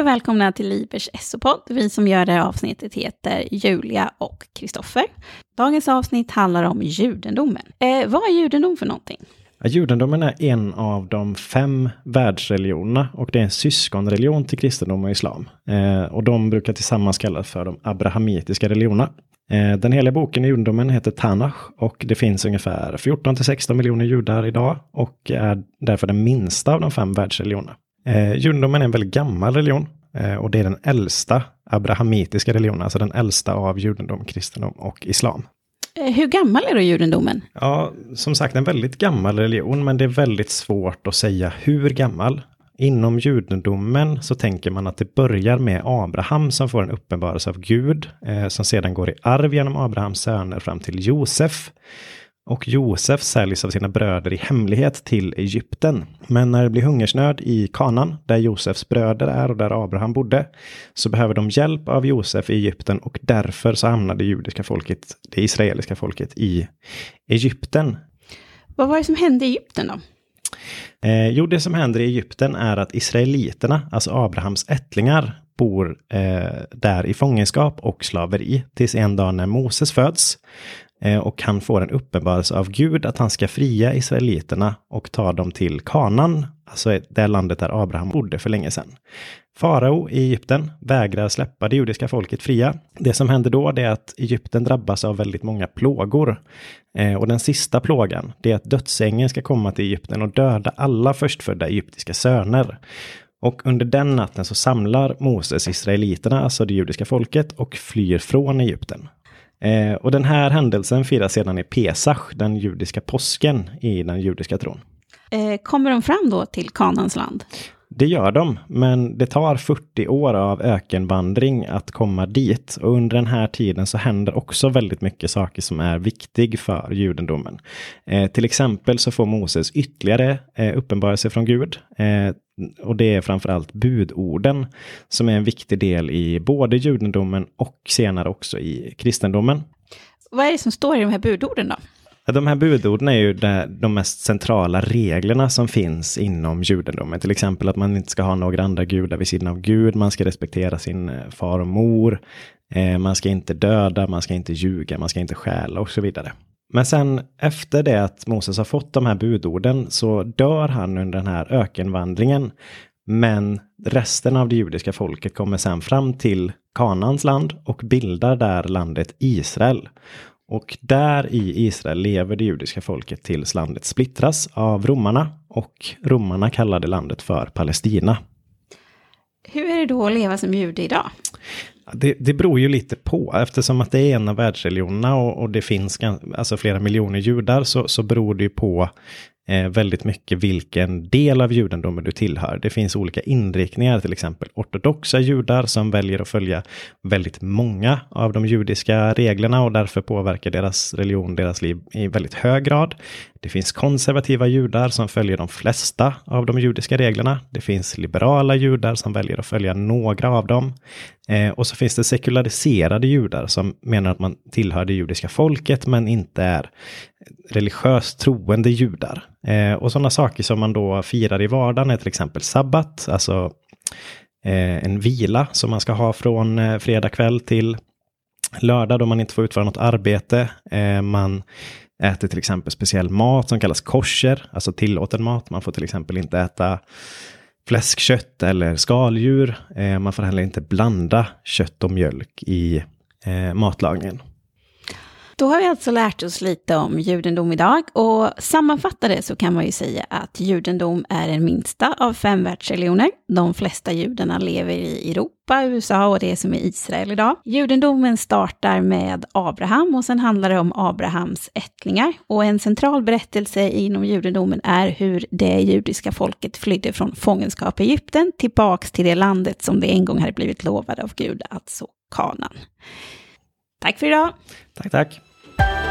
Hej och välkomna till Libers SO-podd. Vi som gör det här avsnittet heter Julia och Kristoffer. Dagens avsnitt handlar om judendomen. Eh, vad är judendom för någonting? Ja, judendomen är en av de fem världsreligionerna och det är en syskonreligion till kristendom och islam. Eh, och de brukar tillsammans kallas för de abrahamitiska religionerna. Eh, den heliga boken i judendomen heter Tanach och det finns ungefär 14 till 16 miljoner judar idag och är därför den minsta av de fem världsreligionerna. Eh, judendomen är en väldigt gammal religion och det är den äldsta abrahamitiska religionen, alltså den äldsta av judendom, kristendom och islam. Eh, hur gammal är då judendomen? Ja, som sagt en väldigt gammal religion, men det är väldigt svårt att säga hur gammal. Inom judendomen så tänker man att det börjar med Abraham som får en uppenbarelse av Gud, eh, som sedan går i arv genom Abrahams söner fram till Josef. Och Josef säljs av sina bröder i hemlighet till Egypten. Men när det blir hungersnöd i Kanan, där Josefs bröder är och där Abraham bodde, så behöver de hjälp av Josef i Egypten och därför så hamnar det judiska folket, det israeliska folket, i Egypten. Vad var det som hände i Egypten då? Eh, jo, det som händer i Egypten är att israeliterna, alltså Abrahams ättlingar, bor eh, där i fångenskap och slaveri tills en dag när Moses föds. Eh, och han får en uppenbarelse av Gud att han ska fria israeliterna och ta dem till Kanan, alltså det landet där Abraham bodde för länge sedan. Farao i Egypten vägrar släppa det judiska folket fria. Det som händer då är att Egypten drabbas av väldigt många plågor. Eh, och den sista plågan, det är att dödsängeln ska komma till Egypten och döda alla förstfödda egyptiska söner. Och under den natten så samlar Moses israeliterna, alltså det judiska folket, och flyr från Egypten. Eh, och den här händelsen firas sedan i Pesach, den judiska påsken i den judiska tron. Eh, kommer de fram då till Kanans land? Det gör de, men det tar 40 år av ökenvandring att komma dit. Och under den här tiden så händer också väldigt mycket saker som är viktig för judendomen. Eh, till exempel så får Moses ytterligare eh, uppenbarelse från Gud. Eh, och det är framförallt budorden som är en viktig del i både judendomen och senare också i kristendomen. Vad är det som står i de här budorden då? De här budorden är ju de mest centrala reglerna som finns inom judendomen. Till exempel att man inte ska ha några andra gudar vid sidan av Gud. Man ska respektera sin eh, far och mor. Eh, man ska inte döda, man ska inte ljuga, man ska inte stjäla och så vidare. Men sen efter det att Moses har fått de här budorden så dör han under den här ökenvandringen. Men resten av det judiska folket kommer sen fram till Kanans land och bildar där landet Israel. Och där i Israel lever det judiska folket tills landet splittras av romarna och romarna kallade landet för Palestina. Hur är det då att leva som jude idag? Det, det beror ju lite på, eftersom att det är en av världsreligionerna och, och det finns alltså flera miljoner judar så, så beror det ju på Eh, väldigt mycket vilken del av judendomen du tillhör. Det finns olika inriktningar, till exempel ortodoxa judar som väljer att följa väldigt många av de judiska reglerna och därför påverkar deras religion deras liv i väldigt hög grad. Det finns konservativa judar som följer de flesta av de judiska reglerna. Det finns liberala judar som väljer att följa några av dem. Eh, och så finns det sekulariserade judar som menar att man tillhör det judiska folket men inte är religiöst troende judar. Eh, och sådana saker som man då firar i vardagen är till exempel sabbat, alltså eh, en vila som man ska ha från eh, fredag kväll till lördag då man inte får utföra något arbete. Eh, man äter till exempel speciell mat som kallas kosher, alltså tillåten mat. Man får till exempel inte äta fläskkött eller skaldjur. Eh, man får heller inte blanda kött och mjölk i eh, matlagningen. Då har vi alltså lärt oss lite om judendom idag och sammanfattade så kan man ju säga att judendom är den minsta av fem världsreligioner. De flesta judarna lever i Europa, USA och det som är Israel idag. Judendomen startar med Abraham och sen handlar det om Abrahams ättlingar. Och en central berättelse inom judendomen är hur det judiska folket flydde från fångenskap i Egypten tillbaks till det landet som det en gång hade blivit lovade av Gud, alltså Kanan. Tack för idag! Tack, tack! Thank you.